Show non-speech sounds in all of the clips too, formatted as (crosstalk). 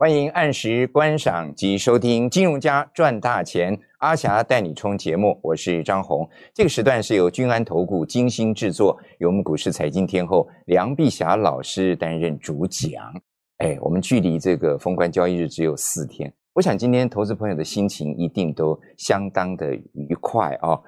欢迎按时观赏及收听《金融家赚大钱》，阿霞带你冲节目，我是张红。这个时段是由君安投顾精心制作，由我们股市财经天后梁碧霞老师担任主讲。哎，我们距离这个封关交易日只有四天，我想今天投资朋友的心情一定都相当的愉快啊。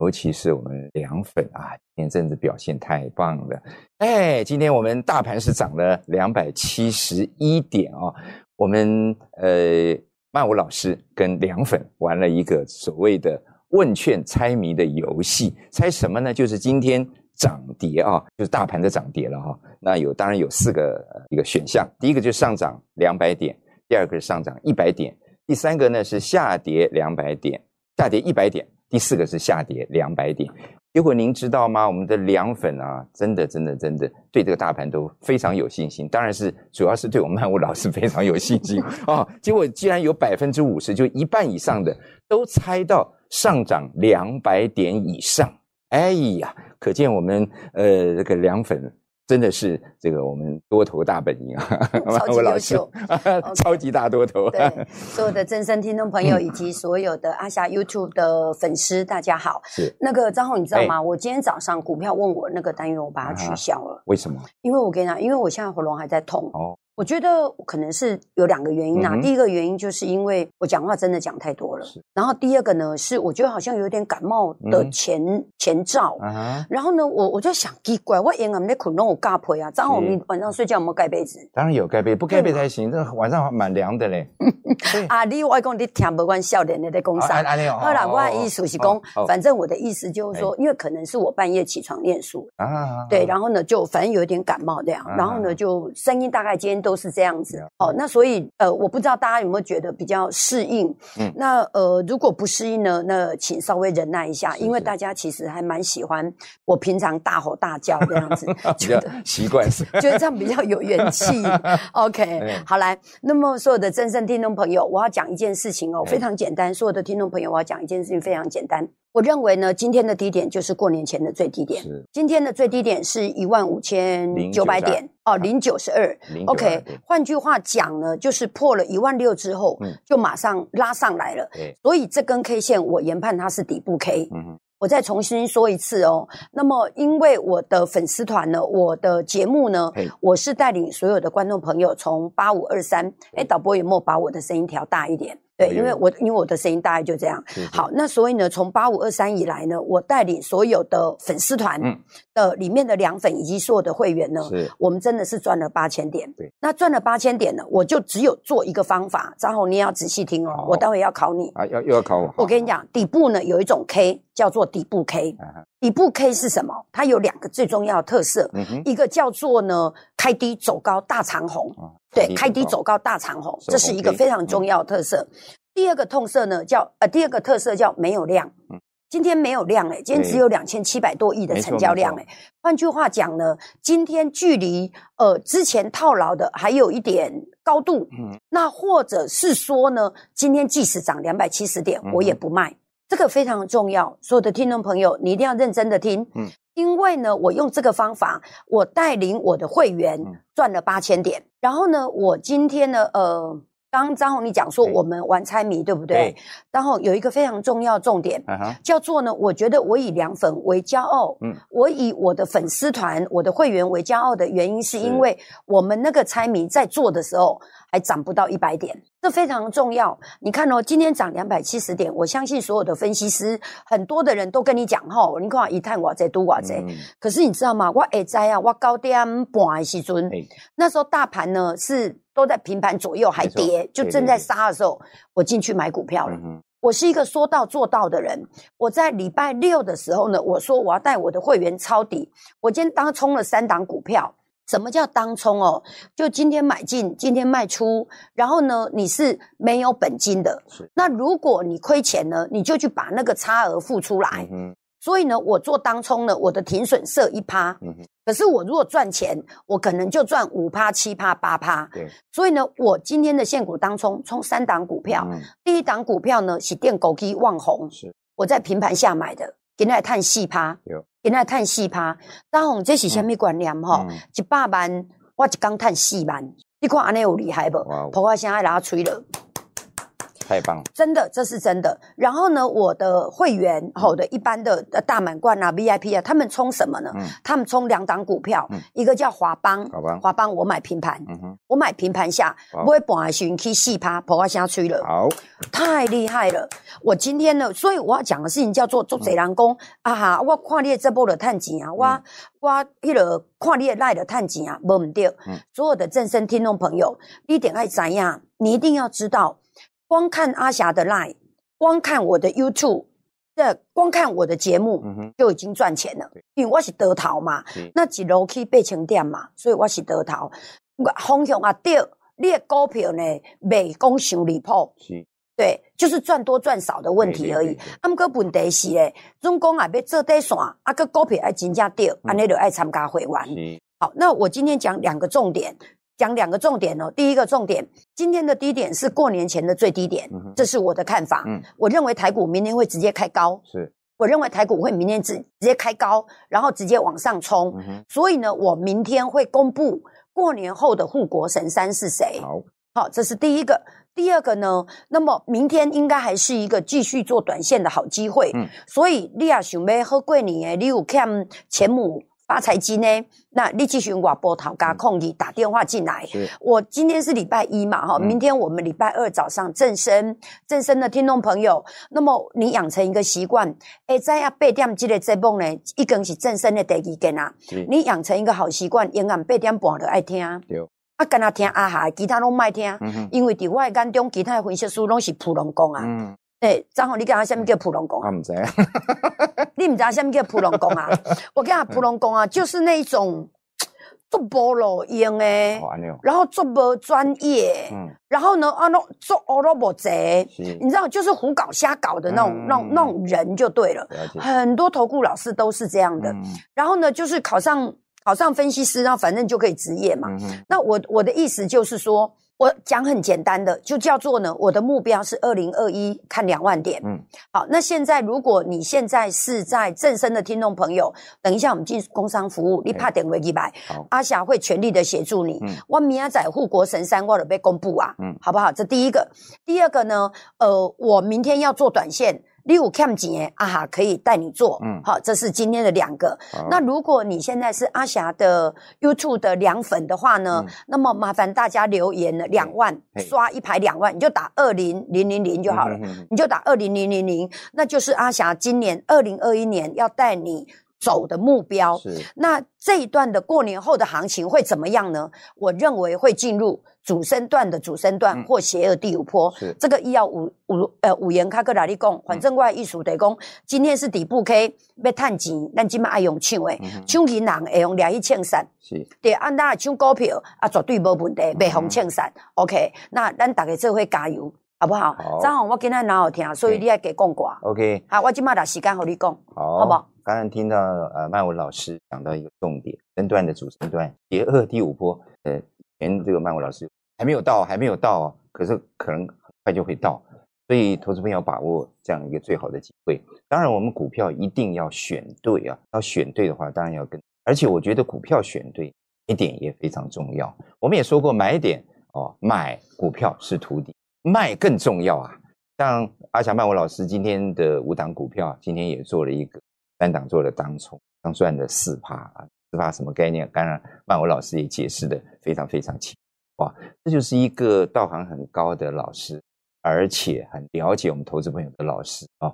尤其是我们凉粉啊，今天真的表现太棒了！哎，今天我们大盘是涨了两百七十一点哦。我们呃，曼舞老师跟凉粉玩了一个所谓的问券猜谜的游戏，猜什么呢？就是今天涨跌啊，就是大盘的涨跌了哈。那有当然有四个一个选项，第一个就是上涨两百点，第二个是上涨一百点，第三个呢是下跌两百点，下跌一百点。第四个是下跌两百点，结果您知道吗？我们的凉粉啊，真的真的真的对这个大盘都非常有信心，当然是主要是对我们曼舞老师非常有信心 (laughs) 啊。结果竟然有百分之五十，就一半以上的都猜到上涨两百点以上。哎呀，可见我们呃这个凉粉。真的是这个我们多头大本营啊！(laughs) 超级优秀，(laughs) 超级大多头。对，所有的真声听众朋友以及所有的阿霞 YouTube 的粉丝，大家好。是那个张浩，你知道吗？我今天早上股票问我那个单元，我把它取消了。为什么？因为我跟你讲，因为我现在喉咙还在痛。哦。我觉得可能是有两个原因啊。第一个原因就是因为我讲话真的讲太多了。然后第二个呢，是我觉得好像有点感冒的前前兆。然后呢，我我就想奇怪，我沿岸在困，弄我嘎被啊。张宏，你晚上睡觉有没有盖被子？当然有盖被，不盖被才行。这晚上蛮凉的嘞。(laughs) 啊，你外公你听不惯笑脸的在公上。后来我意思是讲，反正我的意思就是说，因为可能是我半夜起床念书啊。对，然后呢，就反正有点感冒这样。然后呢，就声音大概今天。都是这样子，哦，那所以呃，我不知道大家有没有觉得比较适应，嗯，那呃，如果不适应呢，那请稍微忍耐一下，因为大家其实还蛮喜欢我平常大吼大叫这样子，(laughs) 觉得习惯。是，(laughs) 觉得这样比较有元气。(laughs) OK，好来，那么所有的真正听众朋友，我要讲一件事情哦，非常简单，所有的听众朋友，我要讲一件事情非常简单。我认为呢，今天的低点就是过年前的最低点。今天的最低点是一万五千九百点哦，零九十二。OK，换句话讲呢，就是破了一万六之后，就马上拉上来了。所以这根 K 线我研判它是底部 K。我再重新说一次哦。那么因为我的粉丝团呢，我的节目呢，我是带领所有的观众朋友从八五二三。哎，导播有没有把我的声音调大一点？对，因为我因为我的声音大概就这样。好，那所以呢，从八五二三以来呢，我带领所有的粉丝团的里面的凉粉以及所有的会员呢，我们真的是赚了八千点。对，那赚了八千点呢，我就只有做一个方法，张宏你要仔细听哦，我待会要考你啊，要又要考我。我跟你讲，底部呢有一种 K 叫做底部 K，底部 K 是什么？它有两个最重要的特色，一个叫做呢开低走高大长红。对，开低走高大长红，这是一个非常重要的特色。第二个痛色呢，叫呃，第二个特色叫没有量。今天没有量哎，今天只有两千七百多亿的成交量哎。换句话讲呢，今天距离呃之前套牢的还有一点高度。嗯，那或者是说呢，今天即使涨两百七十点，我也不卖。这个非常重要，所有的听众朋友，你一定要认真的听。嗯。因为呢，我用这个方法，我带领我的会员赚了八千点。然后呢，我今天呢，呃，刚张宏你讲说我们玩猜谜，对不对？然后有一个非常重要重点，叫做呢，我觉得我以凉粉为骄傲，嗯，我以我的粉丝团、我的会员为骄傲的原因，是因为我们那个猜谜在做的时候。还涨不到一百点，这非常重要。你看哦，今天涨两百七十点，我相信所有的分析师，很多的人都跟你讲哈，你看一探我在都我在。可是你知道吗？我哎在啊，我高点半的时阵，那时候大盘呢是都在平盘左右，还跌，就正在杀的时候，我进去买股票了。我是一个说到做到的人。我在礼拜六的时候呢，我说我要带我的会员抄底。我今天当冲了三档股票。什么叫当冲哦？就今天买进，今天卖出，然后呢，你是没有本金的。那如果你亏钱呢，你就去把那个差额付出来。嗯。所以呢，我做当冲呢，我的停损设一趴。嗯可是我如果赚钱，我可能就赚五趴、七趴、八趴。对。所以呢，我今天的现股当冲冲三档股票。嗯。第一档股票呢是电狗机旺红。是。我在平盘下买的，给那探细趴。有。现在探四趴，当红这是虾米观念吼？一百万，我一工趁四万，你看安尼有厉害无？婆婆现在拉吹了。太棒了，真的，这是真的。然后呢，我的会员，好的，一般的大满贯啊，VIP 啊，他们冲什么呢？他们冲两档股票，一个叫华邦，华邦我买平盘，我买平盘下，不会半时去细趴，破坏下吹了，好，太厉害了。我今天呢，所以我要讲的事情叫做做贼人工啊哈，我看你这波的探钱啊，我我迄个看你赖的探钱啊，无唔对。所有的正身听众朋友，一点爱怎样？你一定要知道。光看阿霞的 line，光看我的 YouTube，这光看我的节目就已经赚钱了，因为我是得逃嘛，那一楼可以备成店嘛，所以我是得逃。方向啊对，你的股票呢未讲伤离谱，对，就是赚多赚少的问题而已。啊，姆个问题是咧，总共啊要做底线，啊个股票爱真正对，安尼就爱参加会员。好，那我今天讲两个重点。讲两个重点哦。第一个重点，今天的低点是过年前的最低点，这是我的看法。嗯，我认为台股明天会直接开高。是，我认为台股会明天直直接开高，然后直接往上冲。所以呢，我明天会公布过年后的护国神山是谁。好，好，这是第一个。第二个呢，那么明天应该还是一个继续做短线的好机会。嗯，所以你也想要喝过年诶，你有看前母。发财金呢？那立即寻我波涛加控你打电话进来。我今天是礼拜一嘛，哈，明天我们礼拜二早上正身正身的听众朋友，那么你养成一个习惯，哎，在啊八点这个节目呢，一根是正身的第二根啊。你养成一个好习惯，永远八点半都爱听。啊，跟他听啊哈，其他拢卖听，因为伫我眼中，其他分析师拢是普通讲啊。哎，张宏，你讲下什么叫普龙宫？我唔知，(laughs) 你唔知什么叫普龙宫啊？(laughs) 我讲，普龙宫啊，就是那种做菠萝用诶，然后做不专业，嗯，然后呢，啊，那做欧罗伯贼，你知道，就是胡搞瞎搞的那种、那种、那种人就对了。很多投顾老师都是这样的。然后呢，就是考上考上分析师，然后反正就可以职业嘛。那我我的意思就是说。我讲很简单的，就叫做呢，我的目标是二零二一看两万点。嗯，好，那现在如果你现在是在正身的听众朋友，等一下我们进工商服务，你怕点位一百，阿霞会全力的协助你。我明仔载护国神山我都被公布啊，嗯，好不好？这第一个，第二个呢，呃，我明天要做短线。六 cam 几啊哈可以带你做，嗯，好，这是今天的两个。那如果你现在是阿霞的 YouTube 的凉粉的话呢，那么麻烦大家留言了，两万刷一排两万，你就打二零零零零就好了，你就打二零零零零，那就是阿霞今年二零二一年要带你走的目标。是，那这一段的过年后的行情会怎么样呢？我认为会进入。主升段的主升段或邪恶第五波，这个一要五五呃五元卡克哪里讲？反正我艺术得讲，今天是底部 K 要探钱，咱今麦爱用抢诶，抢银行会用两亿欠三，是，对，按大抢股票啊，绝对无问题，袂红欠三，OK，那咱大家做会加油，好不好？张宏，我今天哪好听，所以你要给讲过，OK，好，我今麦打时间和你讲，好，好不？刚刚听到呃麦文老师讲到一个重点，分段的主升段，邪恶第五波，呃，前这个麦文老师。还没有到，还没有到，可是可能很快就会到，所以投资朋友把握这样一个最好的机会。当然，我们股票一定要选对啊，要选对的话，当然要跟。而且我觉得股票选对一点也非常重要。我们也说过，买点哦，买股票是徒弟，卖更重要啊。像阿强曼文老师今天的五档股票，今天也做了一个三档做了当冲，刚赚了四趴啊，四趴什么概念？当然，曼文老师也解释的非常非常清楚。哇，这就是一个道行很高的老师，而且很了解我们投资朋友的老师啊，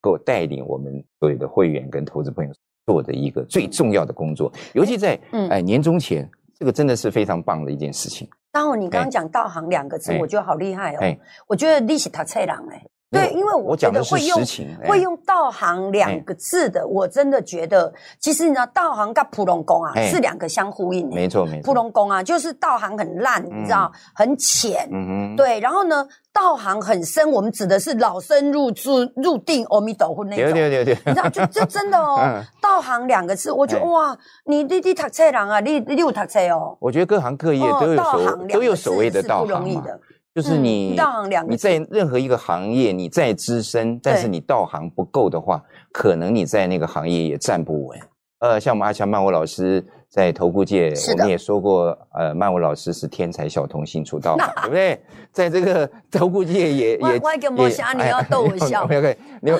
够带领我们所有的会员跟投资朋友做的一个最重要的工作，尤其在哎年终前，这个真的是非常棒的一件事情。然后你刚刚讲道行两个字，我觉得好厉害哦，我觉得你是他菜郎哎。对，因为我觉得会用会用道行两个字的，我真的觉得，其实你知道道行跟普通工啊是两个相呼应的。没错没错，普通工啊就是道行很烂，你知道很浅。嗯哼。对，然后呢，道行很深，我们指的是老僧入住入定阿弥陀佛那种。对对对对。你知道，就就真的哦，(laughs) 道行两个字，我觉得哇，你你你读册人啊，你你有读册哦。我觉得各行各业都有所都有所谓的道行嘛。就是你，你在任何一个行业，你再资深，但是你道行不够的话，可能你在那个行业也站不稳。呃，像我们阿强曼我老师在投顾界，我们也说过，呃，曼舞老师是天才小童星出道嘛，对不对？在这个 (laughs) 投顾界也也我一个魔侠，你要逗我笑。(laughs) OK，你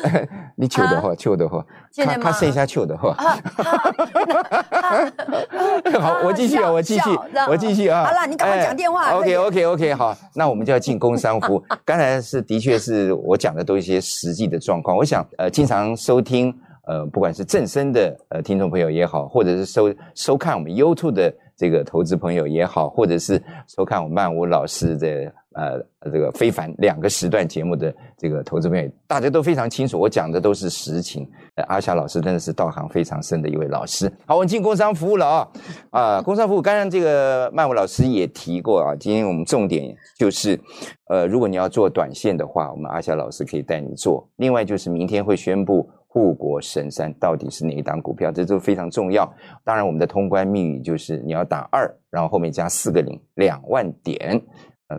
你糗的话，糗的话，他他剩下糗的话。(laughs) 好，我继续啊，我继续，我继续啊。好了，你赶快讲电话。OK，OK，OK，好，那我们就要进工商服。刚才是的确是我讲的都一些实际的状况。我想，呃，经常收听。呃，不管是正身的呃听众朋友也好，或者是收收看我们 YouTube 的这个投资朋友也好，或者是收看我们曼舞老师的呃这个非凡两个时段节目的这个投资朋友，大家都非常清楚，我讲的都是实情。阿霞老师真的是道行非常深的一位老师。好，我们进工商服务了啊啊，工商服务，刚刚这个曼舞老师也提过啊，今天我们重点就是，呃，如果你要做短线的话，我们阿霞老师可以带你做。另外就是明天会宣布。护国神山到底是哪一档股票？这都非常重要。当然，我们的通关密语就是你要打二，然后后面加四个零，两万点。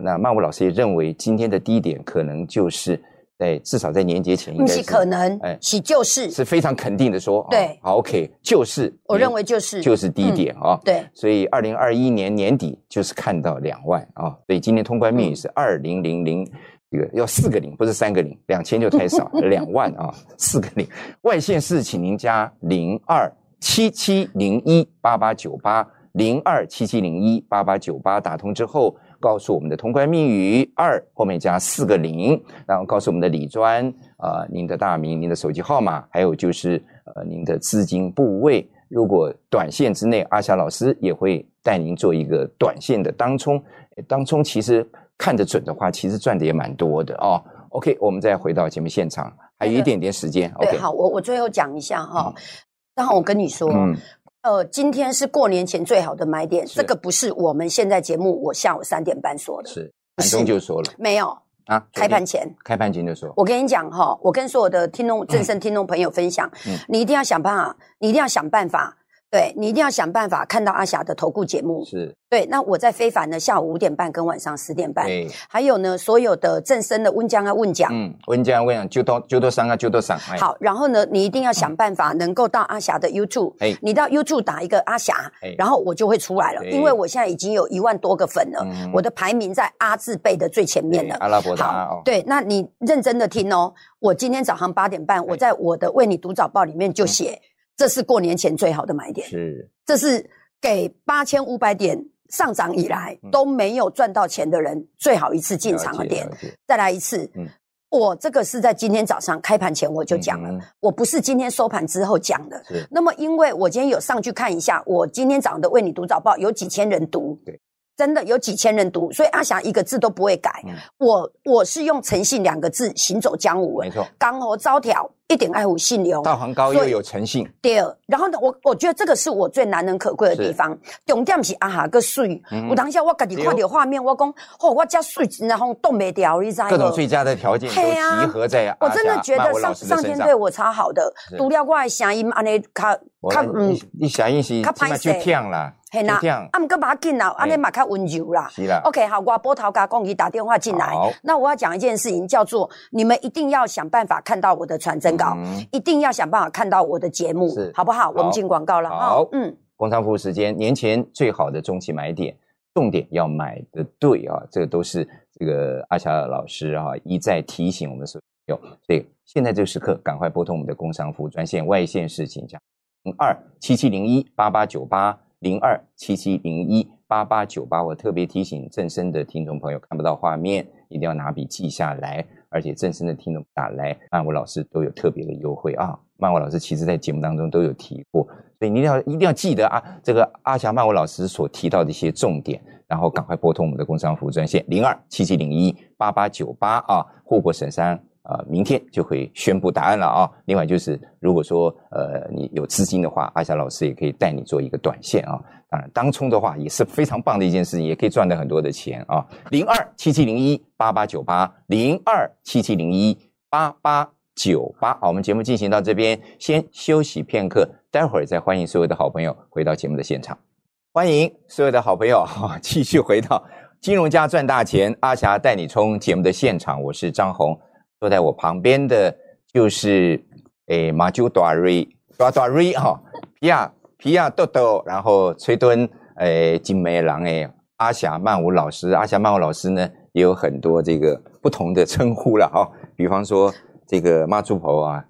那曼舞老师也认为今天的低点可能就是在至少在年节前应该是可能，哎，是就是是非常肯定的说，对，好，OK，就是我认为就是就是低点啊，对，所以二零二一年年底就是看到两万啊，所以今天通关密语是二零零零。这个要四个零，不是三个零，两千就太少，(laughs) 两万啊，四个零。外线是，请您加零二七七零一八八九八零二七七零一八八九八，打通之后告诉我们的通关密语二，后面加四个零，然后告诉我们的李专啊，您的大名、您的手机号码，还有就是呃您的资金部位。如果短线之内，阿霞老师也会带您做一个短线的当冲，当冲其实。看得准的话，其实赚的也蛮多的哦。OK，我们再回到节目现场，还有一点点时间。OK，好，我我最后讲一下哈。然后我跟你说，呃，今天是过年前最好的买点，这个不是我们现在节目我下午三点半说的，是盘中就说了，没有啊？开盘前，开盘前就说。我跟你讲哈，我跟所有的听众、正声听众朋友分享，你一定要想办法，你一定要想办法。对你一定要想办法看到阿霞的投顾节目。是对，那我在非凡的下午五点半跟晚上十点半。还有呢，所有的正生的温江啊问讲。嗯，温江问讲就多就多上啊就多上。好，然后呢，你一定要想办法能够到阿霞的 YouTube。哎，你到 YouTube 打一个阿霞，然后我就会出来了，因为我现在已经有一万多个粉了，我的排名在阿字辈的最前面了。阿拉伯的阿哦。对，那你认真的听哦，我今天早上八点半，我在我的为你读早报里面就写。这是过年前最好的买点，是这是给八千五百点上涨以来都没有赚到钱的人最好一次进场的点。再来一次，嗯我这个是在今天早上开盘前我就讲了，我不是今天收盘之后讲的。那么因为我今天有上去看一下，我今天早上的为你读早报有几千人读，真的有几千人读，所以阿霞一个字都不会改。我我是用诚信两个字行走江湖，没错，刚和招条。一点爱护信流，道行高又有诚信。第二，然后呢，我我觉得这个是我最难能可贵的地方。重点是啊哈个水，我当下我自己看到画面，我讲哦，我加税然后冻没掉，你知道各种最佳的条件都集合在我真的觉得上上天对我超好的，除了我的声音安尼卡卡嗯，你声音是卡拍就跳啦。嘿呐，啊，唔过把紧啦，安尼嘛较温柔啦。是啦，OK，好，我波涛加公益打电话进来。那我要讲一件事情，叫做你们一定要想办法看到我的传真稿，一定要想办法看到我的节目，好不好？我们进广告了。好，嗯，工商服务时间，年前最好的中期买点，重点要买的对啊，这个都是这个阿霞老师啊一再提醒我们所有。所以现在这个时刻，赶快拨通我们的工商服务专线，外线是请讲零二七七零一八八九八。零二七七零一八八九八，我特别提醒正身的听众朋友，看不到画面，一定要拿笔记下来。而且正式的听众打来，曼舞老师都有特别的优惠啊。曼舞老师其实在节目当中都有提过，所以你一定要一定要记得啊，这个阿霞曼舞老师所提到的一些重点，然后赶快拨通我们的工商服务专线零二七七零一八八九八啊，护国神山。啊，明天就会宣布答案了啊！另外就是，如果说呃你有资金的话，阿霞老师也可以带你做一个短线啊。当然，当冲的话也是非常棒的一件事情，也可以赚到很多的钱啊。零二七七零一八八九八，零二七七零一八八九八。好，我们节目进行到这边，先休息片刻，待会儿再欢迎所有的好朋友回到节目的现场。欢迎所有的好朋友哈，(laughs) 继续回到金融家赚大钱，阿霞带你冲节目的现场，我是张红。坐在我旁边的就是诶马九大瑞。大大瑞哈，皮亚皮亚豆豆，然后崔敦，诶，金梅郎，诶，阿霞曼舞老师，阿霞曼舞老师呢也有很多这个不同的称呼了哈，比方说这个妈祖婆啊，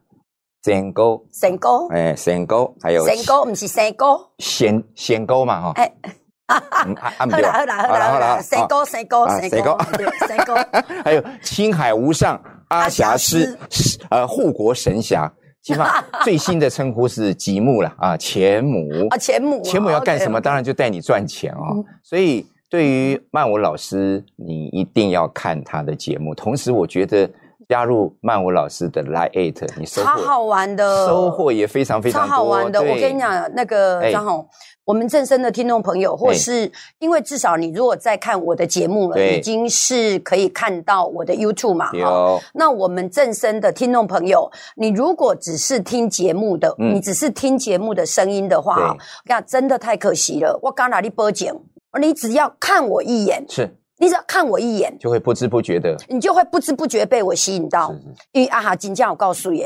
仙沟，仙沟，哎，仙沟，还有仙沟，不是仙沟，仙仙沟嘛哈，哎，(laughs) 好啦好啦好啦好啦，仙沟仙沟仙沟仙沟，(laughs) 还有青海无上阿霞师，呃，护国神侠。起码 (laughs) 最新的称呼是吉木了啊，钱母啊，钱母，钱母要干什么？当然就带你赚钱哦。所以对于曼舞老师，你一定要看他的节目。同时，我觉得加入曼舞老师的 Line Eight，你收获超好玩的，收获也非常非常好玩的。我跟你讲，那个张宏。我们正声的听众朋友，或是因为至少你如果在看我的节目了，已经是可以看到我的 YouTube 嘛？有。那我们正声的听众朋友，你如果只是听节目的，你只是听节目的声音的话，那真的太可惜了。我刚哪里播讲，你只要看我一眼，是。你只要看我一眼，就会不知不觉的，你就会不知不觉被我吸引到。因为啊哈，金价我告诉你，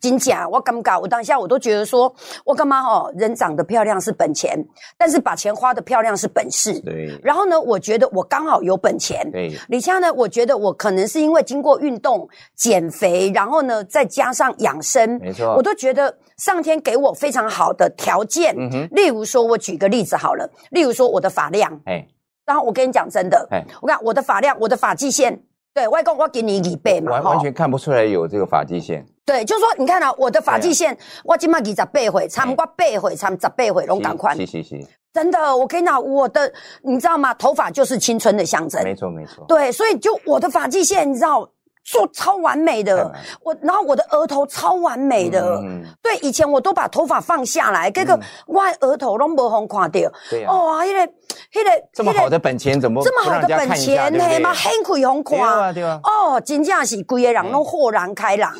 金价我尴尬我当下我都觉得说，我干嘛哦？人长得漂亮是本钱，但是把钱花的漂亮是本事。对。然后呢，我觉得我刚好有本钱。对。李佳呢，我觉得我可能是因为经过运动、减肥，然后呢再加上养生，没错，我都觉得上天给我非常好的条件。嗯哼。例如说，我举个例子好了，例如说我的发量，哎。然后我跟你讲真的，我看我的发量，我的发际线，对外公我给你一倍嘛，完完全看不出来有这个发际线。对，就是说你看啊，我的发际线，我今麦二十八回，差不多八回，差十八回，拢赶快。是是是。真的，我跟你讲，我的你知道吗？头发就是青春的象征。没错没错。对，所以就我的发际线，你知道。做超完美的，我然后我的额头超完美的，对，以前我都把头发放下来，这个外额头都没红垮掉。对哦，那个那个这么好的本钱怎么这么好的本钱呢？嘛很亏红垮。对啊对啊。哦，真正是贵的人都豁然开朗。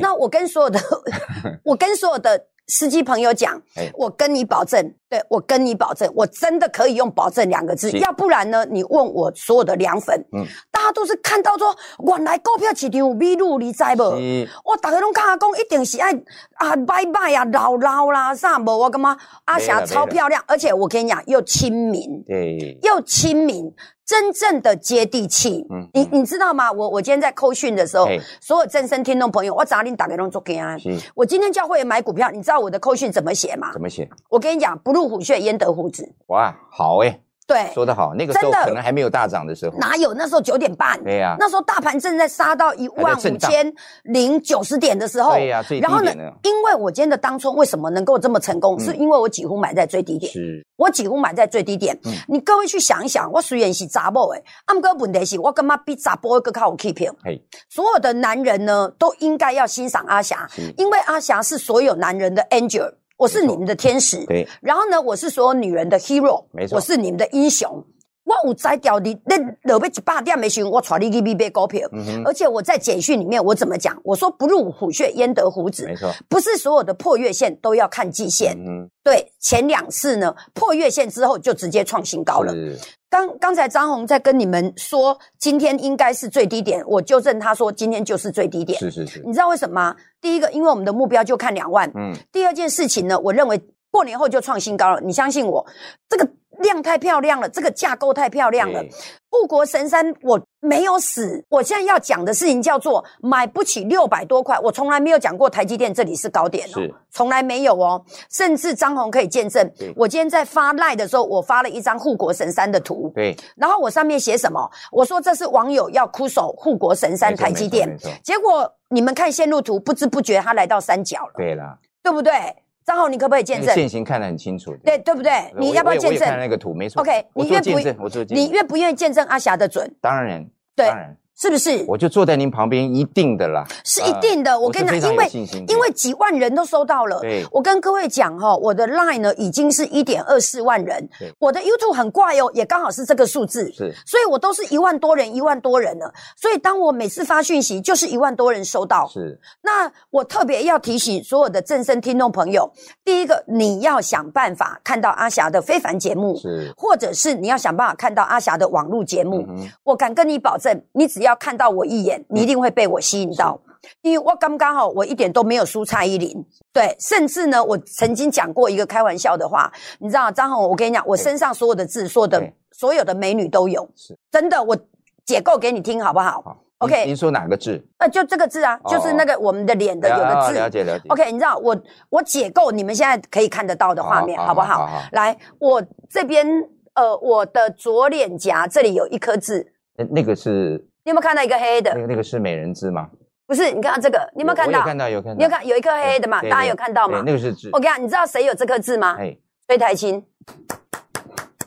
那我跟所有的，(laughs) 我跟所有的。司机朋友讲，我跟你保证，对我跟你保证，我真的可以用“保证”两个字。要不然呢？你问我所有的凉粉，嗯，大家都是看到说，原来股票市场有秘路，你知不？我大家拢看讲，一定是爱啊，拜拜啊，老老啦，啥无？我干嘛？阿霞超漂亮，而且我跟你讲，又亲民，对，又亲民。真正的接地气，嗯，你你知道吗？我我今天在扣讯的时候，所有正声听众朋友，我早你打给他们做给安。我今天教会买股票，你知道我的扣讯怎么写吗？怎么写？我跟你讲，不入虎穴，焉得虎子。哇，好哎。对，说得好，那个时候可能还没有大涨的时候，哪有？那时候九点半，对呀，那时候大盘正在杀到一万五千零九十点的时候，对呀，然后呢，因为我今天的当冲为什么能够这么成功？是因为我几乎买在最低点，是，我几乎买在最低点。你各位去想一想，我虽然是杂波诶，阿姆哥问题是我干嘛比杂波更靠我 keep 所有的男人呢，都应该要欣赏阿霞，因为阿霞是所有男人的 angel。我是你们的天使，对。然后呢，我是所有女人的 hero，没错。我是你们的英雄。我有摘掉你，那落尾一百点没行，我带你去买买股票。而且我在简讯里面我怎么讲？我说不入虎穴焉得虎子。没错，不是所有的破月线都要看季线。嗯，对。前两次呢，破月线之后就直接创新高了。刚刚才张红在跟你们说，今天应该是最低点，我纠正他说今天就是最低点。是是是。你知道为什么吗？第一个，因为我们的目标就看两万。嗯。第二件事情呢，我认为过年后就创新高了。你相信我，这个。量太漂亮了，这个架构太漂亮了。护国神山我没有死，我现在要讲的事情叫做买不起六百多块。我从来没有讲过台积电这里是高点哦，从来没有哦。甚至张宏可以见证，我今天在发赖的时候，我发了一张护国神山的图。对，然后我上面写什么？我说这是网友要哭手护国神山台积电。结果你们看线路图，不知不觉它来到三角了。对了，对不对？张浩，你可不可以见证？现行看得很清楚，对对不对？你要不要见证？看那个图，没错。OK，你愿不愿？我做你愿不愿意见证阿霞的准？当然，对。是不是？我就坐在您旁边，一定的啦。是一定的，我跟你讲，因为因为几万人都收到了。对，我跟各位讲哈，我的 Line 呢已经是一点二四万人。我的 YouTube 很怪哦，也刚好是这个数字。是，所以我都是一万多人，一万多人了。所以当我每次发讯息，就是一万多人收到。是，那我特别要提醒所有的正声听众朋友，第一个你要想办法看到阿霞的非凡节目，是，或者是你要想办法看到阿霞的网络节目。我敢跟你保证，你只要看到我一眼。你一定会被我吸引到，因为我刚刚好，我一点都没有输蔡依林。对，甚至呢，我曾经讲过一个开玩笑的话，你知道张宏，我跟你讲，我身上所有的字，所有的所有的美女都有，是真的，我解构给你听好不好？好，OK。您说哪个字？呃，就这个字啊，就是那个我们的脸的有个字。了解了解。OK，你知道我我解构你们现在可以看得到的画面，好不好？来，我这边呃，我的左脸颊这里有一颗痣。那个是。你有没有看到一个黑的？那个那个是美人痣吗？不是，你看这个，你有没有看到？有看到，有看到。你有看有一颗黑黑的嘛？大家有看到吗？那个是痣。我跟你讲，你知道谁有这颗痣吗？崔台青。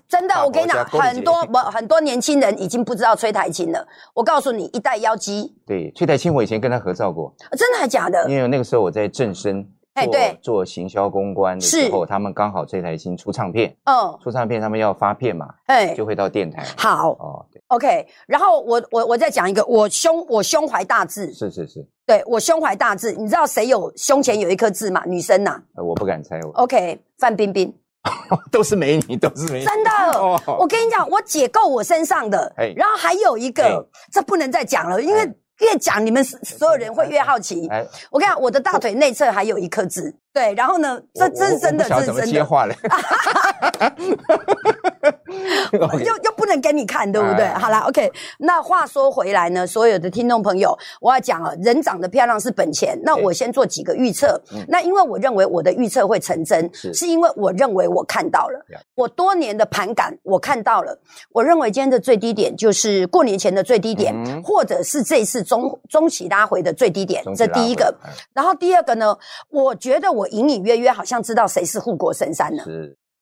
真的，我跟你讲，很多不很多年轻人已经不知道崔台青了。我告诉你，一代妖姬。对，崔台青，我以前跟他合照过。真的还假的？因为那个时候我在正生。哎，对，做行销公关的时候，他们刚好这台新出唱片，嗯，出唱片他们要发片嘛，哎，就会到电台。好，哦，OK。然后我我我再讲一个，我胸我胸怀大志，是是是，对我胸怀大志。你知道谁有胸前有一颗痣吗？女生呐？我不敢猜我。OK，范冰冰，(laughs) 都是美女，都是美女。真的，(laughs) 我跟你讲，我解构我身上的，然后还有一个，这不能再讲了，因为。越讲你们所有人会越好奇。我跟你讲，我的大腿内侧还有一颗痣。对，然后呢，这这是真的，这是真的。接话嘞？(laughs) 又又不能给你看，对不对？好了，OK。那话说回来呢，所有的听众朋友，我要讲啊，人长得漂亮是本钱。那我先做几个预测。那因为我认为我的预测会成真，是因为我认为我看到了，我多年的盘感我看到了。我认为今天的最低点就是过年前的最低点，或者是这一次中中期拉回的最低点。这第一个。然后第二个呢，我觉得我。隐隐约约好像知道谁是护国神山呢？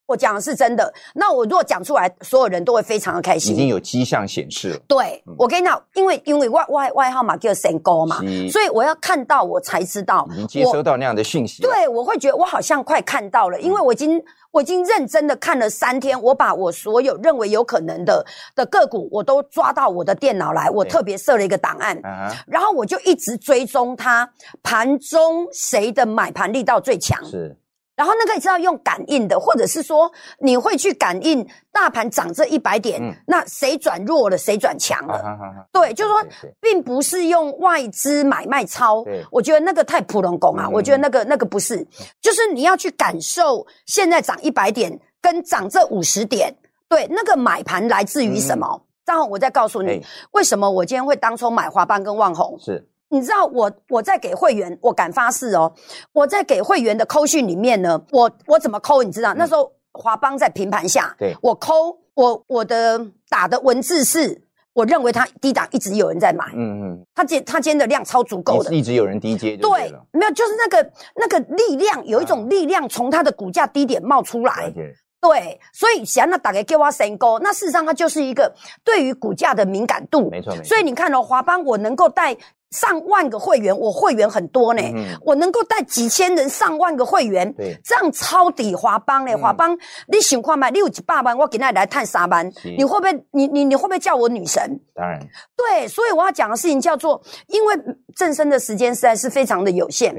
是，我讲的是真的。那我如果讲出来，所有人都会非常的开心。已经有迹象显示了。对，我跟你讲，因为因为外外外号嘛叫神高嘛，所以我要看到我才知道。已经接收到那样的讯息。对，我会觉得我好像快看到了，因为我已经我已经认真的看了三天，我把我所有认为有可能的的个股，我都抓到我的电脑来，我特别设了一个档案，然后我就一直追踪它盘中谁的买盘力道最强。是。然后那个是要用感应的，或者是说你会去感应大盘涨这一百点，那谁转弱了，谁转强了？对，就是说，并不是用外资买卖超，我觉得那个太普通工啊，我觉得那个那个不是，就是你要去感受现在涨一百点跟涨这五十点，对，那个买盘来自于什么？然后我再告诉你，为什么我今天会当初买华邦跟万宏。是。你知道我我在给会员，我敢发誓哦，我在给会员的扣讯里面呢，我我怎么扣？你知道？那时候华邦在平盘下，对我扣我我的打的文字是，我认为它低档一直有人在买，嗯嗯，它今它今天的量超足够的，一直有人低接，对，没有就是那个那个力量，有一种力量从它的股价低点冒出来，对，所以想那打给给我神高，那事实上它就是一个对于股价的敏感度，没错没。错，所以你看哦，华邦我能够带。上万个会员，我会员很多呢，我能够带几千人、上万个会员，这样抄底华邦呢？华邦，你想看吗？你有几百万，我给那来探沙班，你会不会？你你你会不会叫我女神？当然，对，所以我要讲的事情叫做，因为正身的时间实在是非常的有限，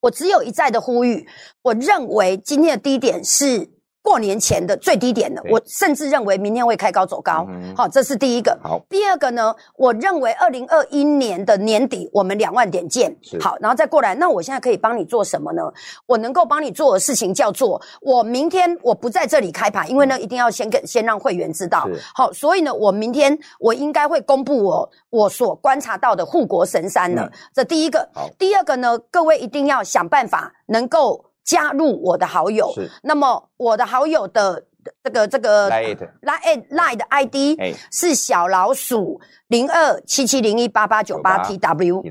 我只有一再的呼吁，我认为今天的低点是。过年前的最低点了，我甚至认为明天会开高走高。好，这是第一个。好，第二个呢？我认为二零二一年的年底我们两万点见。好，然后再过来。那我现在可以帮你做什么呢？我能够帮你做的事情叫做，我明天我不在这里开盘，因为呢一定要先跟先让会员知道。好，所以呢，我明天我应该会公布我我所观察到的护国神山了。这第一个。好，第二个呢？各位一定要想办法能够。加入我的好友，那么我的好友的这个这个 line line 的 ID 是小老鼠零二七七零一八八九八 tw tw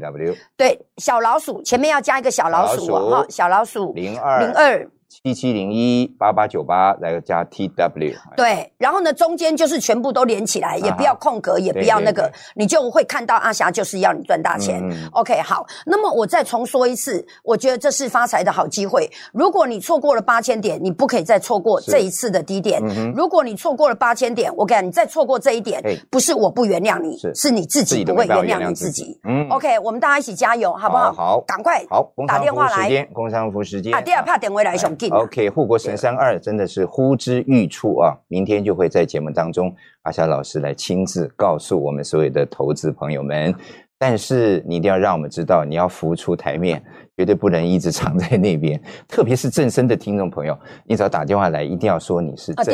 对小老鼠前面要加一个小老鼠哈小老鼠零二零二。七七零一八八九八来加 T W 对，然后呢，中间就是全部都连起来，也不要空格，也不要那个，你就会看到阿霞就是要你赚大钱。OK，好，那么我再重说一次，我觉得这是发财的好机会。如果你错过了八千点，你不可以再错过这一次的低点。如果你错过了八千点，我跟你再错过这一点，不是我不原谅你，是。你自己不会原谅你自己。嗯，OK，我们大家一起加油，好不好？好，赶快好打电话来，工商服时间。啊，第二怕点回来熊。OK，护国神山二真的是呼之欲出啊！明天就会在节目当中，阿霞老师来亲自告诉我们所有的投资朋友们。但是你一定要让我们知道，你要浮出台面。绝对不能一直藏在那边，(laughs) 特别是正声的听众朋友，你只要打电话来，一定要说你是正声。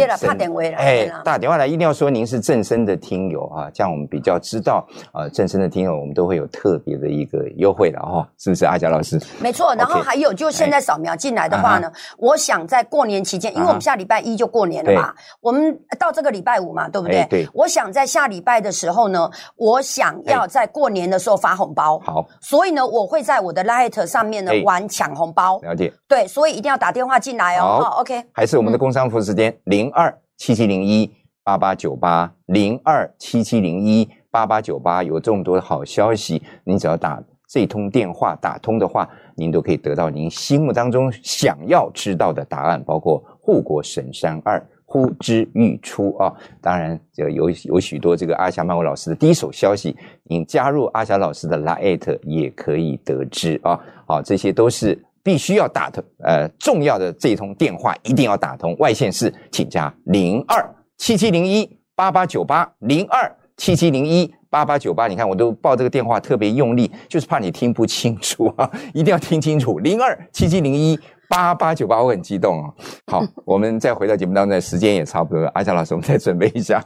哎，打电话来一定要说您是正声的听友啊，这样我们比较知道啊，正声的听友我们都会有特别的一个优惠的哈，是不是阿佳老师？没错，然后还有就现在扫描进来的话呢，我想在过年期间，因为我们下礼拜一就过年了嘛，我们到这个礼拜五嘛，对不对？对。我想在下礼拜的时候呢，我想要在过年的时候发红包。好。所以呢，我会在我的 Light 上面。玩抢红包，了解。对，所以一定要打电话进来哦。好，OK，还是我们的工商服务时间零二七七零一八八九八零二七七零一八八九八，有这么多的好消息，您只要打这通电话打通的话，您都可以得到您心目当中想要知道的答案，包括护国神山二。呼之欲出啊！当然，这有有许多这个阿霞曼舞老师的第一手消息，您加入阿霞老师的 Line 也可以得知啊。好，这些都是必须要打通，呃，重要的这通电话一定要打通。外线是请加零二七七零一八八九八零二七七零一八八九八。你看，我都报这个电话特别用力，就是怕你听不清楚啊，(laughs) 一定要听清楚零二七七零一。八八九八，我很激动哦。好，我们再回到节目当中，时间也差不多了。阿翔老师，我们再准备一下。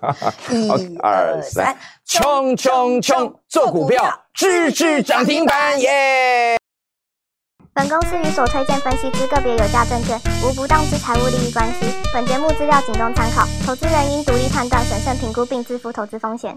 一、二、三，冲冲冲！做股票，支持涨停板耶！本公司与所推荐分析之个别有价证券无不当之财务利益关系。本节目资料仅供参考，投资人应独立判断、审慎评估并自负投资风险。